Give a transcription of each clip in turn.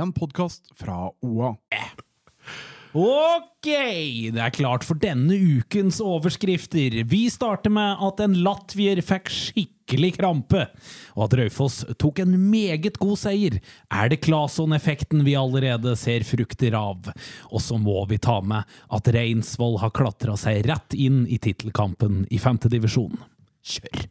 en podkast fra OA. Ok, det er klart for denne ukens overskrifter. Vi starter med at en latvier fikk skikkelig krampe, og at Raufoss tok en meget god seier. Er det Claesson-effekten vi allerede ser frukter av? Og så må vi ta med at Reinsvoll har klatra seg rett inn i tittelkampen i femtedivisjon. Kjør!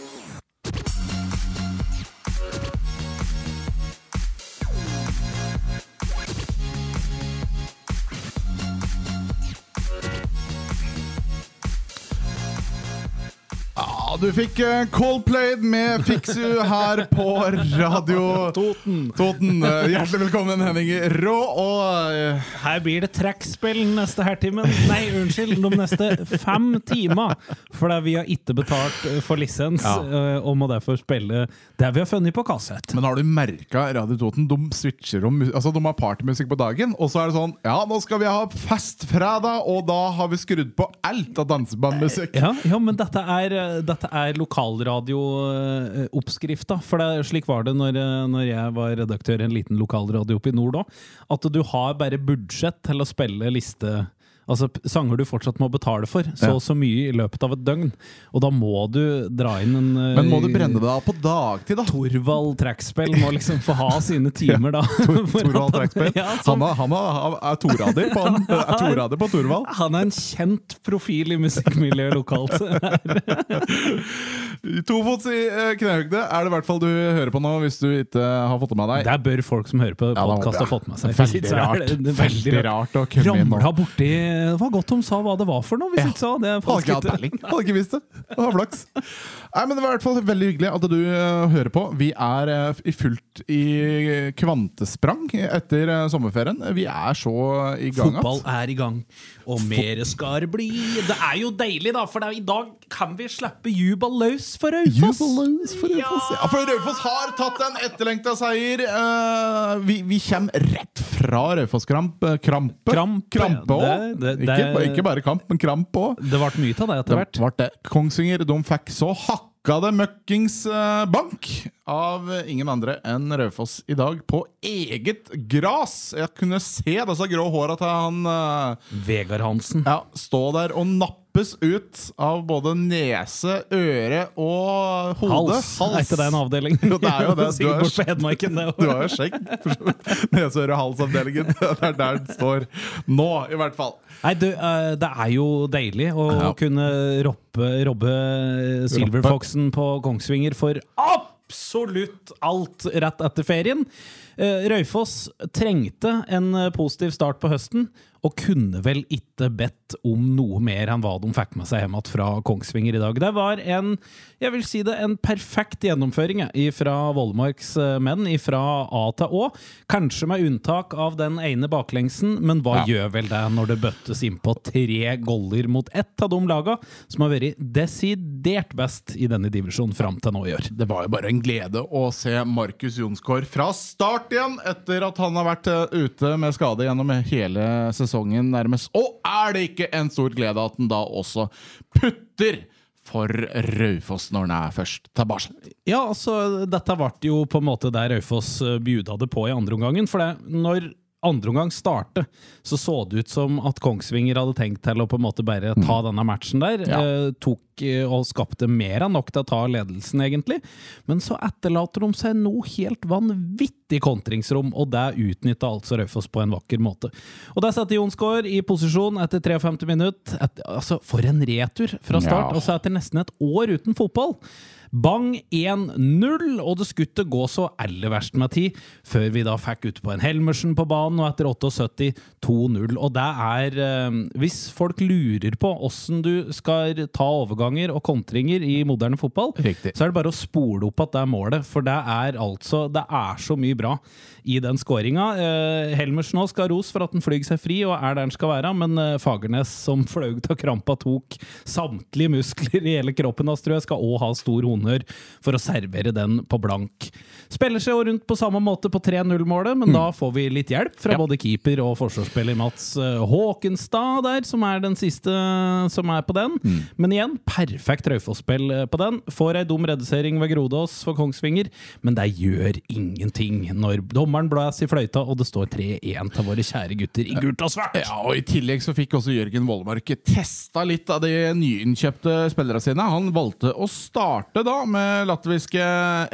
Du fikk eh, Coldplayed med Fix You her på radio Toten. Toten. Eh, Hjertelig velkommen, Henning Rå. Og eh, Her blir det trekkspill neste hertimen. Nei, unnskyld, de neste fem timer. For vi har ikke betalt for lisens, Ja. og må derfor spille det vi har funnet på kassett. Men har du merka Radio Toten? De switcher om Altså de har partymusikk på dagen, og så er det sånn Ja, nå skal vi ha festfredag, og da har vi skrudd på alt av dansebandmusikk. Ja, ja, men dette er, dette er lokalradiooppskrifta. For det, slik var det når, eh, når jeg var redaktør i en liten lokalradio oppe i nord òg. At du har bare budsjett til å spille liste Altså sanger du fortsatt må betale for, så Ja. og så mye i løpet av et døgn. Og da må du dra inn en eh, Men må du brenne deg av på dagtid, da? Torvald trekkspill må liksom få ha sine timer, da. Torvald Ja, Han, han er torader på, han, er torader på Torvald. han er en kjent profil i musikkmiljøet lokalt. Tofots i eh, er det i hvert fall du hører på nå, hvis du ikke har fått det med deg. Der bør folk som hører på podkast, ha fått med seg. Veldig er rart. det- det Veldig rart å komme inn. Ramla borti Det var godt de sa hva det var for noe, hvis Ja. ikke sa hadde Hadde ikke hatt peiling. Hadde ikke visst det. Det var flaks. Nei, men Det var i hvert fall veldig hyggelig at du eh, hører på. Vi er eh, i fullt i kvantesprang etter eh, sommerferien. Vi er så i gang at- Fotball er i gang, og mer skal det bli. Det er jo deilig, da, for det i dag kan vi slippe jubel løs for Raufoss. Jubeløs for Raufoss. Ja, for Raufoss har tatt en etterlengta seier. Uh, vi, vi kommer rett fra Raufoss-krampe. Krampe. Krampe, Krampe ja. òg. Ikke, ikke bare kamp, men kramp òg. Det ble mye av det etter hvert. Det det. Kongsvinger de fikk så hakka det møkkings uh, bank av ingen andre enn Raufoss i dag, på eget gras. Jeg kunne se disse grå håra til han uh, Vegard Hansen. ja, stå der og nappes ut av både nese, øre og hode. Hals. Er ikke det en avdeling? Jo, det er jo det. Du har jo skjegg. Nese, øre, hals-avdelingen. Det er der den står nå, i hvert fall. Nei, du, eh, det er jo deilig å Ja. kunne robbe, robbe Silverfoxen på Kongsvinger for absolutt alt rett etter ferien. Røyfoss trengte en eh, positiv start på høsten, og kunne vel ikke bedt om noe mer enn hva de fikk med seg hjem igjen fra Kongsvinger i dag. Det var en, jeg vil si det, en perfekt gjennomføring fra Vollmarks eh, menn, fra A til Å. Kanskje med unntak av den ene baklengsen, men hva Ja. gjør vel det når det bøttes innpå tre goller mot ett av de laga som har vært desidert best i denne divisjonen fram til nå i år? Det var jo bare en glede å se Markus Jonsgaard fra start igjen, etter at han har vært eh, ute med skade gjennom hele sesongen nærmest. Og er det ikke en stor glede at han da også putter for Raufoss når han er først tilbake? Ja, altså, dette ble jo på en måte der Raufoss eh, bjuda det på i andre omgangen. For det, når andre omgang startet, så så det ut som at Kongsvinger hadde tenkt til å på en måte bare ta denne matchen der. Ja. Eh, tok eh, og skapte mer enn nok til å ta ledelsen, egentlig. Men så etterlater de seg noe helt vanvittig kontringsrom, og det utnytta altså Raufoss på en vakker måte. Og der setter Jonsgaard i posisjon etter 53 minutter. Et, altså, for en retur fra start! Ja. Altså etter nesten et år uten fotball. Bang 1-0, og det skulle gå så aller verst med tid, før vi da fikk ut på en Helmersen på banen, og etter 78 2-0. Og det er eh, Hvis folk lurer på åssen du skal ta overganger og kontringer i moderne fotball, Riktig. så er det bare å spole opp at det er målet, for det er altså Det er så mye bra i den skåringa. Eh, Helmersen også skal ha ros for at han flyr seg fri og er der han skal være, men eh, Fagernes, som fløy av krampa, tok samtlige muskler i hele kroppen jeg, skal òg ha stor honnør honnør for å servere den på blank. Spiller seg jo rundt på samme måte på 3-0-målet, men da får vi litt hjelp fra Ja. både keeper og forsvarsspiller Mats eh, Håkenstad der, som er den siste som er på den. Men igjen, perfekt Raufoss-spill eh, på den. Får ei dum redusering ved Grodås for Kongsvinger, men det gjør ingenting når dommeren blåser i fløyta og det står 3-1 til våre kjære gutter i gult og svart. Ja, og I tillegg så fikk også Jørgen Vollemark testa litt av de nyinnkjøpte spillerne sine. Han valgte å starte da med latviske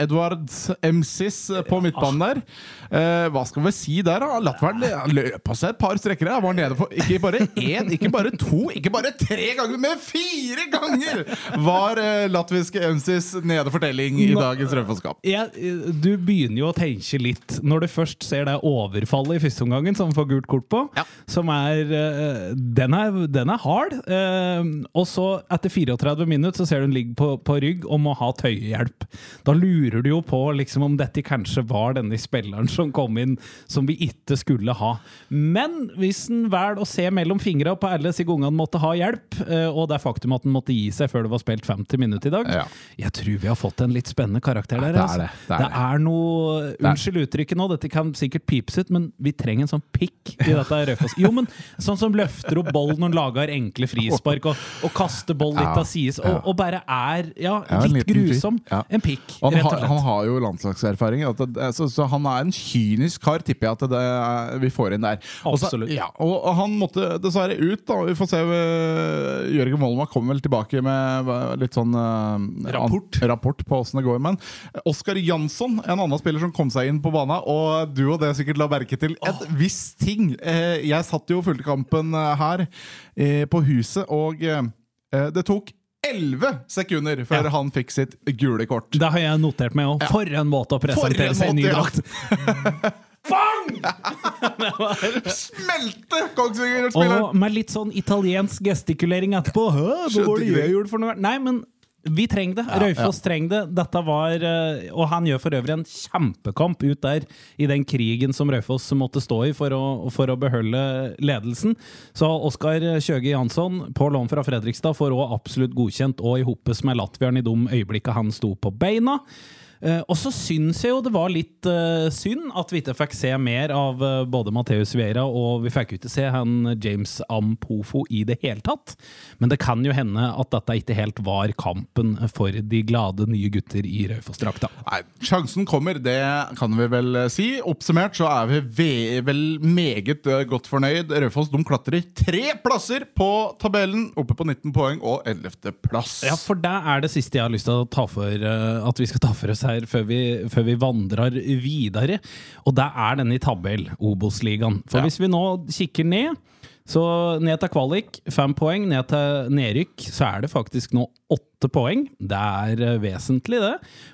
Edvard Msis på midtbanen der. Eh, hva skal vi si der, da? Latveren løp av seg et par strekkere. Han var nede for ikke bare én, ikke bare to, ikke bare tre ganger, men fire ganger var eh, latviske Msis nede fortelling i dagens Raufoss-kamp. Eh, du begynner jo å tenke litt når du først ser det overfallet i første omgangen, som får gult kort på. Ja. Som er eh, Den er, den er hard. eh, og så, etter 34 minutter, så ser du hun ligger på, på rygg og må ha tøyehjelp. Da lurer du jo på liksom, om dette kanskje var denne spilleren som kom inn som vi ikke skulle ha. Men hvis en velger å se mellom fingra på alle disse gangene han måtte ha hjelp, eh, og det faktum at han måtte gi seg før det var spilt 50 minutter i dag, Ja. jeg tror vi har fått en litt spennende karakter der. det er altså. det, det er det er noe Unnskyld uttrykket nå, dette kan sikkert pipes ut, men vi trenger en sånn pikk i dette Raufoss. Jo, men sånn som løfter opp ball når han lager enkle frispark, og, og kaster ball litt av sides, og, og bare er ja, litt fyr. Grusom. Ja. En pikk, han, har, han har jo landslagserfaring, at det, så, så han er en kynisk kar, tipper jeg at det vi får inn der. Også, ja, og, han måtte dessverre ut, da. Vi får se. øh, Jørgen Molma kommer vel tilbake med øh, litt sånn uh, Rapport. an- rapport på åssen det går. Men Oskar Jansson, en annen spiller som kom seg inn på banen, og du og det sikkert la merke til et visst ting. Eh, Jeg satt jo og fulgte kampen eh, her eh, på huset, og eh, det tok 11 sekunder før Ja. han fikk sitt gule kort. Det har jeg notert meg òg. For en måte å presentere seg i ny drakt! Bang! Smelte Kongsvinger-spilleren! Og med litt sånn italiensk gestikulering etterpå. Hæ, hva var det jeg gjorde for noe? Nei, men vi trenger det. Raufoss trenger det. Dette var, eh, Og han gjør for øvrig en kjempekamp ut der i den krigen som Raufoss måtte stå i for å, for å beholde ledelsen. Så Oskar Kjøge Jansson på lån fra Fredrikstad får òg absolutt godkjent, og i hoppes med latvieren i de øyeblikkene han sto på beina. Eh, og så syns jeg jo det var litt eh, synd at vi ikke fikk se mer av eh, både Matheus Vieira og vi fikk jo ikke se han James Ampofo i det hele tatt. Men det kan jo hende at dette ikke helt var kampen for de glade nye gutter i Raufoss-drakta. Nei, Sjansen kommer, det kan vi vel si. Oppsummert så er vi ve vel meget godt fornøyd. Raufoss klatrer tre plasser på tabellen, oppe på 19 poeng og 11. plass. Ja, for det er det siste jeg har lyst til å ta for at vi skal ta for oss her før vi, før vi vandrer videre. Og det er denne i tabell, Obos-ligaen. For Ja. hvis vi nå kikker ned, så ned til kvalik, fem poeng. Ned til nedrykk, så er det faktisk nå åtte poeng. Det er eh, vesentlig, det.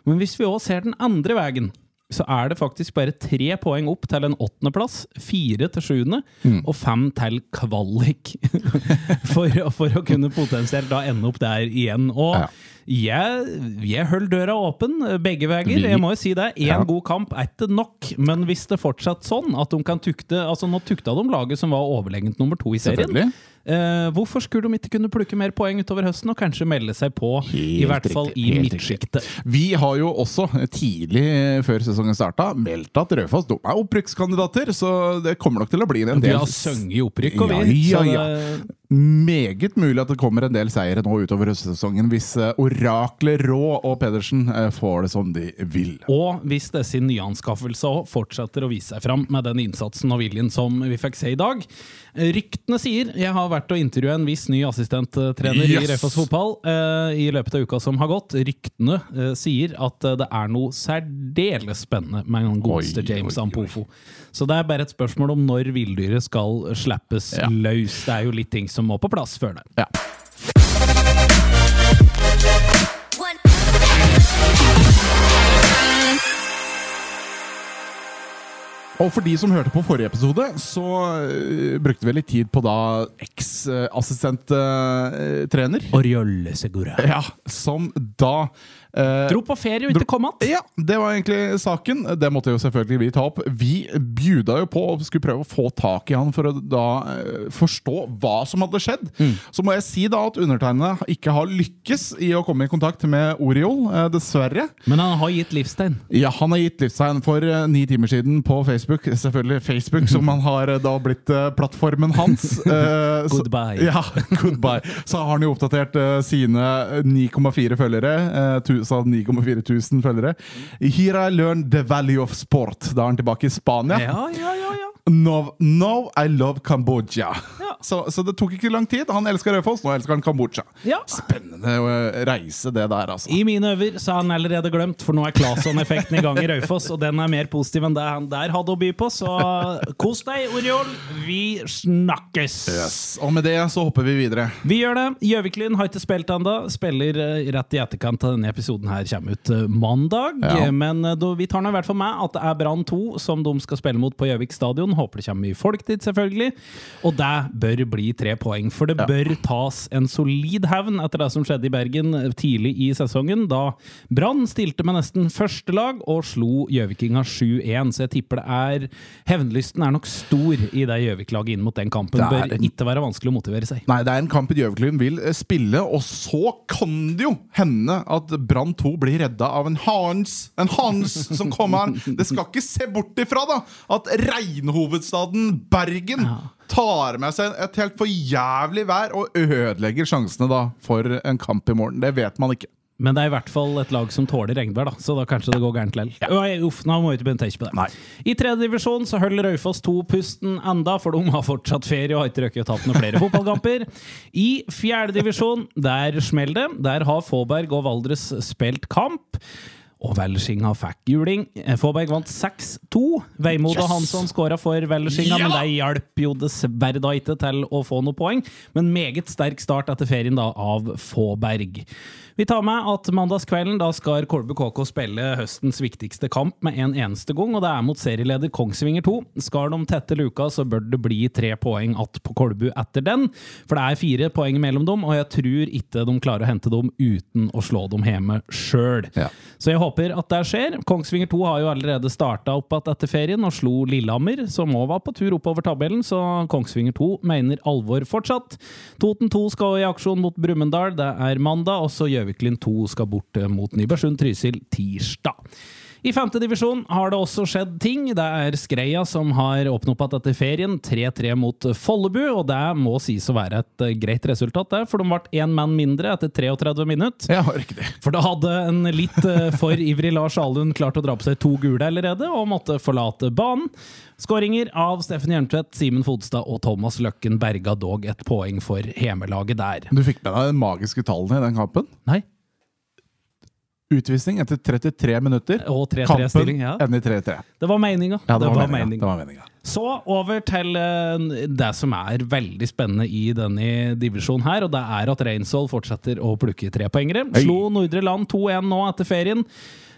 Men hvis vi òg ser den andre veien, så er det faktisk bare tre poeng opp til en åttendeplass, fire til sjuende og fem til kvalik. for, for å kunne potensielt da ende opp der igjen. Og Ja. Jeg, jeg holder døra åpen begge veier. Jeg må jo si det. Én Ja. god kamp er ikke nok, men hvis det fortsatt sånn at de kan tukte altså Nå tukta de laget som var overlegent nummer to i serien. Eh, hvorfor skulle de ikke kunne plukke mer poeng utover høsten og kanskje melde seg på, i hvert fall riktig, i helt midtsjiktet? Vi har jo også tidlig eh, før sesongen starta meldt at Raufoss er opprykkskandidater, så det kommer nok til å bli en del. Vi har sunget opprykk, og Ja, vi. ja, så ja. Meget mulig at det kommer en del seire nå utover høstsesongen hvis eh, oraklet Rå og Pedersen eh, får det som de vil. Og hvis disse nyanskaffelser fortsetter å vise seg fram med den innsatsen og viljen som vi fikk se i dag. Ryktene sier Jeg har vært og intervjua en viss ny assistenttrener i Yes! Raufoss fotball eh, i løpet av uka som har gått. Ryktene eh, sier at eh, det er noe særdeles spennende med en godeste James oi. Ampofo. Så det er bare et spørsmål om når villdyret skal slippes Ja. løs. Det er jo litt ting som må på plass før det. Ja. Og for de som hørte på forrige episode, så eh, brukte vi litt tid på da eks-assistenttrener. Oriolle Segura. Ja, som da Eh, Dro på ferie og ikke kom att? ja, det var egentlig saken. Det måtte jo selvfølgelig vi ta opp. Vi bjuda jo på og skulle prøve å få tak i han for å da uh, forstå hva som hadde skjedd. Så må jeg si da at undertegnede ikke har lykkes i å komme i kontakt med Oriol, uh, dessverre. Men han har gitt livstegn. Ja, Han har gitt livstegn for ni timer siden på Facebook. Selvfølgelig Facebook, som han har da blitt plattformen hans. goodbye. så-. Ja, goodbye. Så har han jo oppdatert sine 9,4 følgere. eh, så 9,4 tusen følgere. I learned the value of sport. Da er han tilbake i Spania. Ja, ja, ja, ja. Now, now I love Kambodsja. Ja. Så, så det tok ikke lang tid. Han elsker Raufoss, nå elsker han Kambodsja. Ja. Spennende å reise, det der, altså. I mine øver så er han allerede glemt, for nå er Claesson-effekten i gang i Raufoss, og den er mer positiv enn det han der hadde å by på, så kos deg, Oriol. Vi snakkes! Yes. Og med det så hopper vi videre. Vi gjør det. Gjøviklyn har ikke spilt ennå. Spiller eh, rett i etterkant av denne episoden her kommer ut eh, mandag. Ja. Eh, Men eh, da, vi tar nå i hvert fall med at det er Brann 2 som de skal spille mot på Gjøvik stadion. Håper det kommer mye folk dit, selvfølgelig. Og det bør bli tre poeng, for det bør tas en solid hevn etter det som skjedde i Bergen tidlig i sesongen, da Brann stilte med nesten første lag og slo Gjøvikinga 7-1. Så jeg tipper det er Hevnlysten er nok stor i det Gjøvik-laget inn mot den kampen. Det Bør en- ikke være vanskelig å motivere seg. Nei, det er en kamp Gjøviklyn vil eh, spille, og så kan det jo hende at Brann 2 blir redda av en Hans En Hans som kommer. Det skal ikke se bort ifra da at regnhovedstaden Bergen tar med seg et helt for jævlig vær og ødelegger sjansene da for en kamp i morgen. Det vet man ikke. Men det er i hvert fall et lag som tåler regnvær, da, så da kanskje det går gærent likevel. Ja. Uff, nå må vi ikke begynne å tenke på det. Nei. I tredje divisjon så holder Raufoss 2 pusten enda, for de har fortsatt ferie og har ikke røkket å tatt noen flere fotballkamper. I fjerde divisjon, der smeller det. Der har Fåberg og Valdres spilt kamp. Og Welshinga fikk juling. Fåberg vant 6-2. Veimod og Yes! Hansson skåra for Welshinga, Ja! men det hjalp jo dessverre da ikke til å få noe poeng. Men meget sterk start etter ferien da av Fåberg. Vi tar med at mandagskvelden da skal Kolbu KK spille høstens viktigste kamp med en eneste gang, og det er mot serieleder Kongsvinger 2. Skal de tette luka, så bør det bli tre poeng att på Kolbu etter den. For det er fire poeng mellom dem, og jeg tror ikke de klarer å hente dem uten å slå dem hjemme sjøl. Ja. Så jeg håper at det skjer. Kongsvinger 2 har jo allerede starta opp igjen etter ferien og slo Lillehammer, som òg var på tur oppover tabellen, så Kongsvinger 2 mener alvor fortsatt. Toten 2 skal i aksjon mot Brumunddal, det er mandag, og så Gjøviklyn 2 skal bort eh, mot Nybergsund Trysil tirsdag. I femte divisjon har det også skjedd ting. Det er Skreia som har åpnet opp igjen etter ferien. 3-3 mot Follebu, og det må sies å være et eh, greit resultat, det, for de ble én mann mindre etter 33 minutter. Ja, riktig. For da hadde en litt eh, for ivrig Lars Alund klart å dra på seg to gule allerede, og måtte forlate banen. Skåringer av Steffen Hjelmtvedt, Simen Fodstad og Thomas Løkken berga dog et poeng for hjemmelaget der. Du fikk med deg de magiske tallene i den kampen? Nei. Utvisning etter 33 minutter. Og 3-3 Kampen ja. ender i 3-3. Det var meninga. Ja, det, var meningen. Det var. Så over til eh, det som er veldig spennende i denne divisjonen her, og det er at Reinsvoll fortsetter å plukke trepoengere. Slo Nordre Land 2-1 nå etter ferien.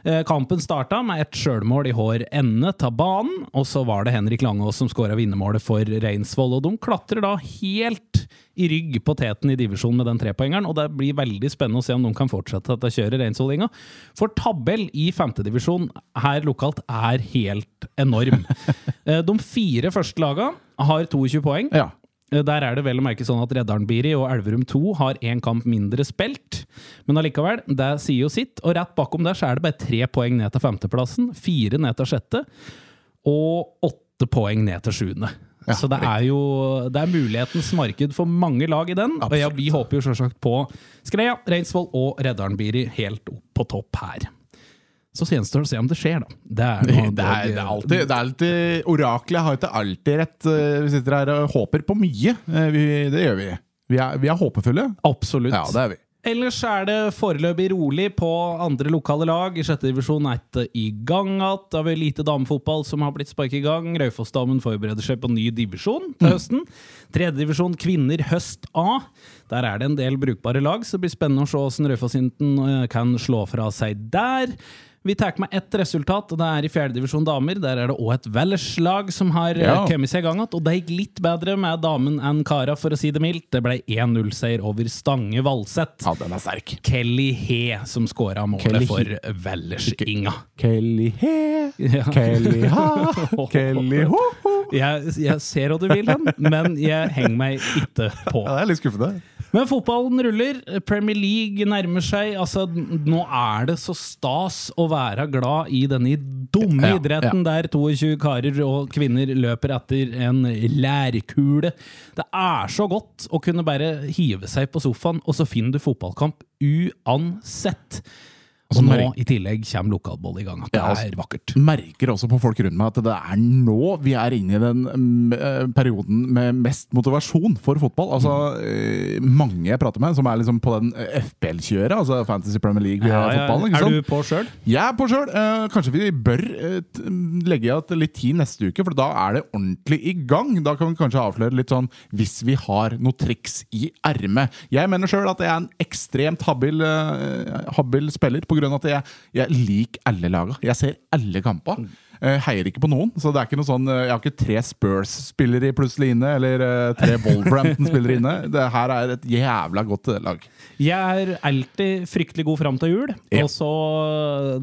Eh, Kampen starta med et sjølmål i hår ende av banen, og så var det Henrik Langås som skåra vinnermålet for Reinsvoll. Og de klatrer da helt i rygg på teten i divisjonen med den trepoengeren, og det blir veldig spennende å se om de kan fortsette dette kjøret Reinsvollinga. For tabell i femtedivisjon her lokalt er helt enorm. Eh, De fire første laga har 22 poeng. Ja. Eh, Der er det vel å merke sånn at Reddaren-Biri og Elverum 2 har én kamp mindre spilt. Men allikevel, det sier jo sitt. Og rett bakom der så er det bare tre poeng ned til femteplassen, fire ned til sjette, og åtte poeng ned til sjuende. Ja, så det er jo det er mulighetens marked for mange lag i den. Og ja, vi håper jo selvsagt på Skreia, Reinsvoll og Reddaren-Biri helt opp på topp her. Så gjenstår det å se om det skjer, da. Det er, Det er, det er alltid, det er alltid Oraklet har ikke alltid rett. Eh, Vi sitter her og håper på mye. Eh, Vi, det gjør vi. Vi er, vi er håpefulle. Absolutt. Ja, det er vi. Ellers er det foreløpig rolig på andre lokale lag. I sjette divisjon er det i gang igjen. Det er lite damefotball som har blitt sparket i gang. Raufoss-damen forbereder seg på ny divisjon til høsten. Tredjedivisjon kvinner høst A. Der er det en del brukbare lag, så det blir spennende å se hvordan Raufoss-Hinten eh, kan slå fra seg der. Vi tar med ett resultat, og det er i fjerdedivisjon damer. Der er det òg et Vellers-lag som har eh, Ja. kommet seg i gang igjen. Og det gikk litt bedre med damen enn kara, for å si det mildt. Det ble 1-0-seier over Stange Valseth. Ja, den er sterk. Kelly He som skåra målet Kelly for Vellers-Inga. Kelly he, Ja. Kelly ha, Kelly ho, ho. Jeg, jeg ser hva du vil hen, men jeg henger meg ikke på. Ja, det er litt skuffende. Men fotballen ruller. Premier League nærmer seg. Altså, nå er det så stas å være glad i denne dumme Ja, idretten der 22 karer og kvinner løper etter en lærkule. Det er så godt å kunne bare hive seg på sofaen, og så finner du fotballkamp uansett. Og nå i tillegg kommer lokalboll i gang. At det Ja, altså- er vakkert. Merker også på folk rundt meg at det er nå vi er inne i den mm, eh, perioden med mest motivasjon for fotball. Altså, mm. Mange jeg prater med som er liksom på den eh, FPL-kjøret, altså Fantasy Premier League-fotballen. er du på sjøl? Jeg er på sjøl. Eh, kanskje vi bør eh, legge igjen litt tid neste uke, for da er det ordentlig i gang. Da kan vi kanskje avsløre litt sånn hvis vi har noe triks i ermet. Jeg mener sjøl at jeg er en ekstremt habil, eh, habil spiller, på av at jeg, jeg liker alle laga. Jeg ser alle kamper. Eh, heier ikke på noen. Så det er ikke noe sånn eh, Jeg har ikke tre Spurs-spillere plutselig inne, eller eh, tre Wolverhampton-spillere inne. Det her er et jævla godt lag. Jeg er alltid fryktelig god fram til jul, Ja. og så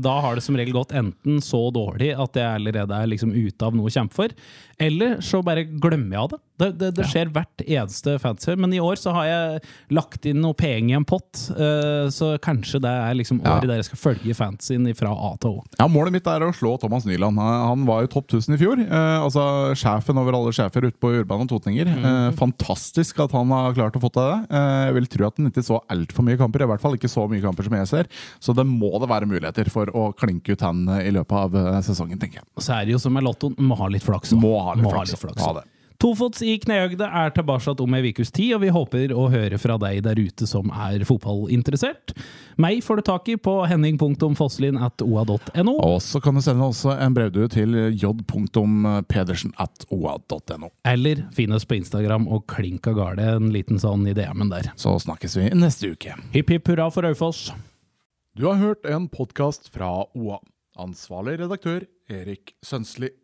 da har det som regel gått enten så dårlig at jeg allerede er liksom ute av noe å kjempe for, eller så bare glemmer jeg av det. Det, det, det skjer hvert eneste fantasy, men i år så har jeg lagt inn noe penger i en pott, uh, så kanskje det er liksom Ja. året der jeg skal følge fantasyen fra A til Å. Ja, Målet mitt er å slå Thomas Nyland. Han var jo topp 1000 i fjor. Uh, altså Sjefen over alle sjefer ute på Urban og Totninger. Uh, fantastisk at han har klart å få til det. Jeg vil tro at han ikke så altfor mye kamper. I hvert fall ikke så mye kamper som jeg ser. Så det må det være muligheter for å klinke ut han i løpet av sesongen, tenker jeg. Så er det jo som med lottoen, må ha litt flaks. Må ha litt flaks. Ha det. Tofots i knehøgde er tilbake om ei ukes tid, og vi håper å høre fra deg der ute som er fotballinteressert. Meg får du tak i på henning.fosslin.oa.no. Og så kan du sende også en brevdue til j.pedersen.oa.no. Eller finn oss på Instagram og klink av garde en liten sånn i DM-en der. Så snakkes vi neste uke. Hipp hipp hurra for Aufoss! Du har hørt en podkast fra OA. Ansvarlig redaktør Erik Sønsli.